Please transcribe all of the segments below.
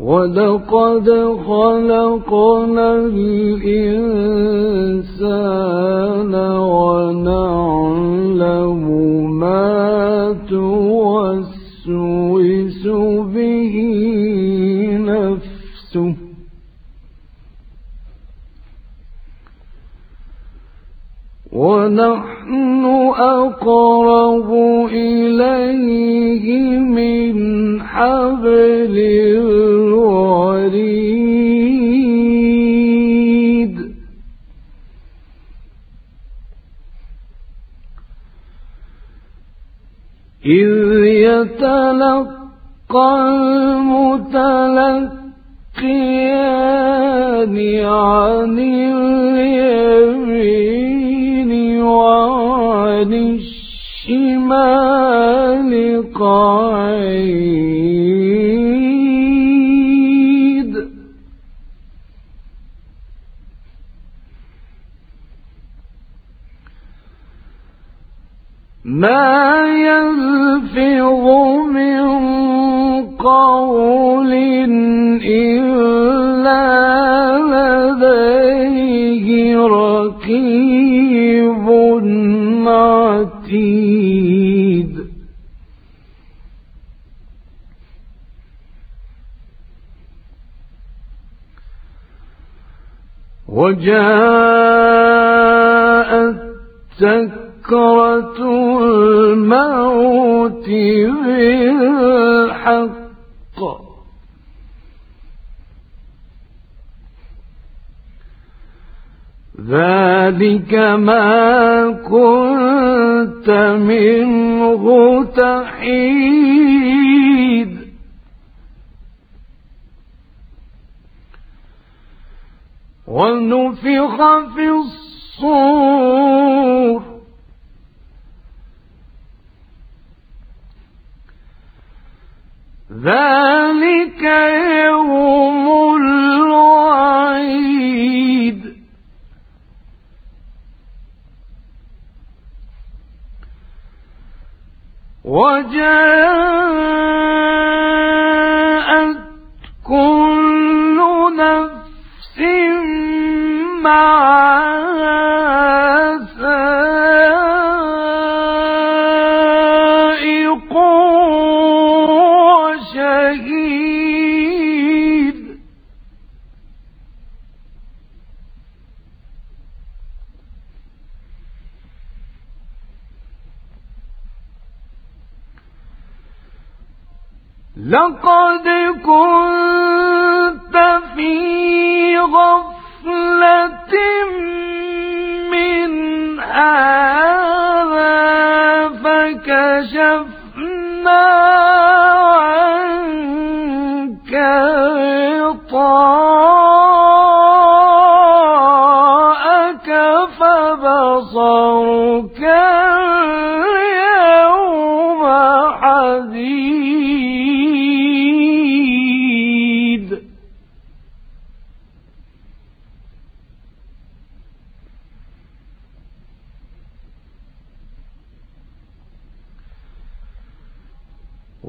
ولقد خلقنا الإنسان ونعلم ما توسوس به نفسه. ونحن أقرب إليه من حبل الوريد. إذ يتلقى المتلقيان عن اليمين وعن الشمال قعيد. ما يلفظ من قول إلا لديه رقيب. عتيد وجاءت سكرة الموت بالحق. ذلك ما كنت منه تحيد. ونفخ في الصور. ذلك وجاءت كل نفس معها لقد كنت في غفلة من هذا فكشفنا عنك غطاءك فبصرك اليوم حديد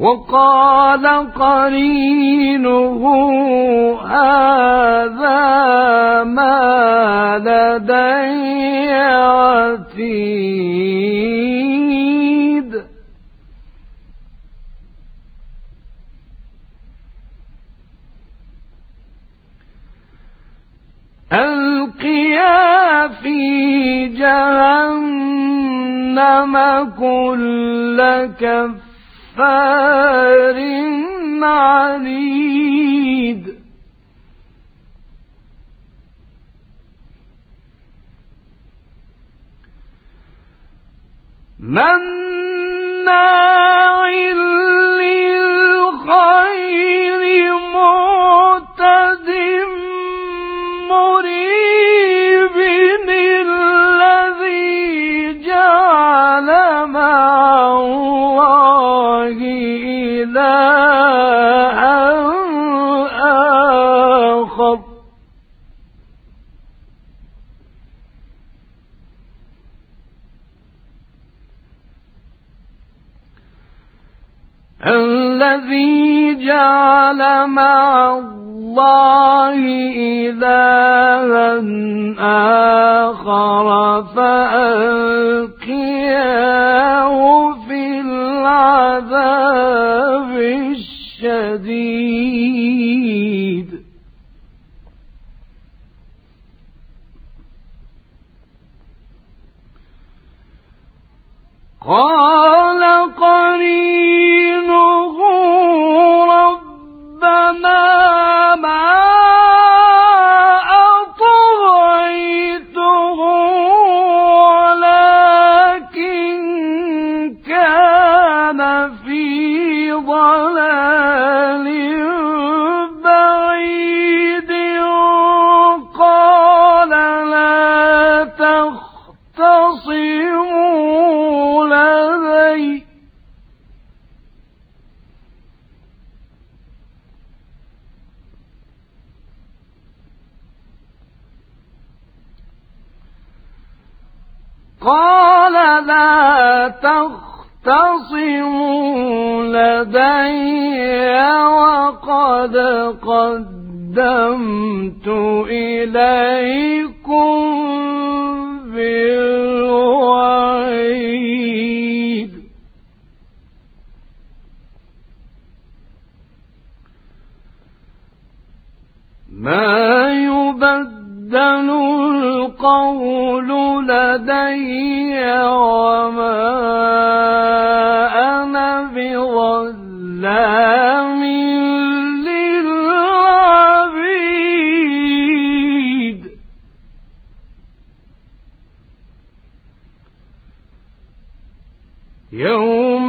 وقال قرينه هذا ما لدي عتيد. ألقيا في جهنم كل كفار عنيد. مناع للخير الذي جعل مع الله إلها آخر فألقياه في العذاب الشديد. قال قال لا تختصموا لدي وقد قدمت إليكم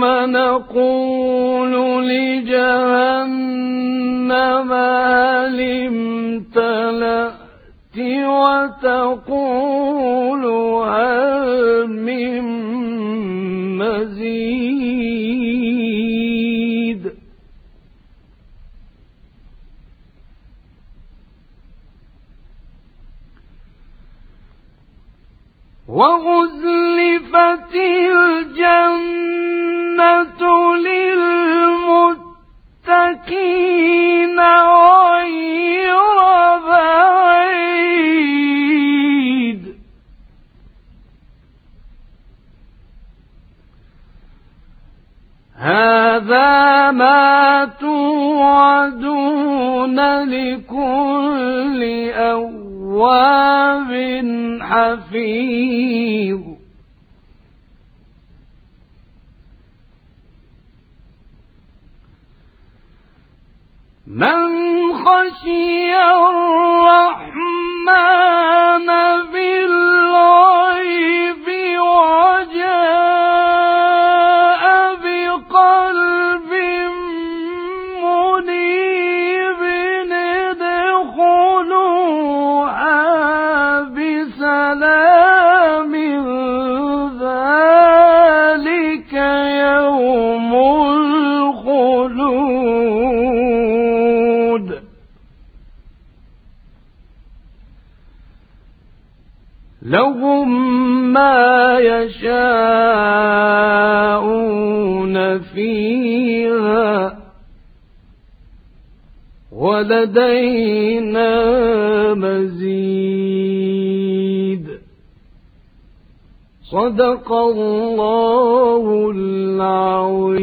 يوم نقول لجهنم هل امتلأت وتقول هل من مزيد؟ وأزلفت الجنة غير بعيد. هذا ما توعدون لكل أواب حفيظ. من خشي الرحمن بالغيب لهم ما يشاءون فيها ولدينا مزيد. صدق الله العظيم.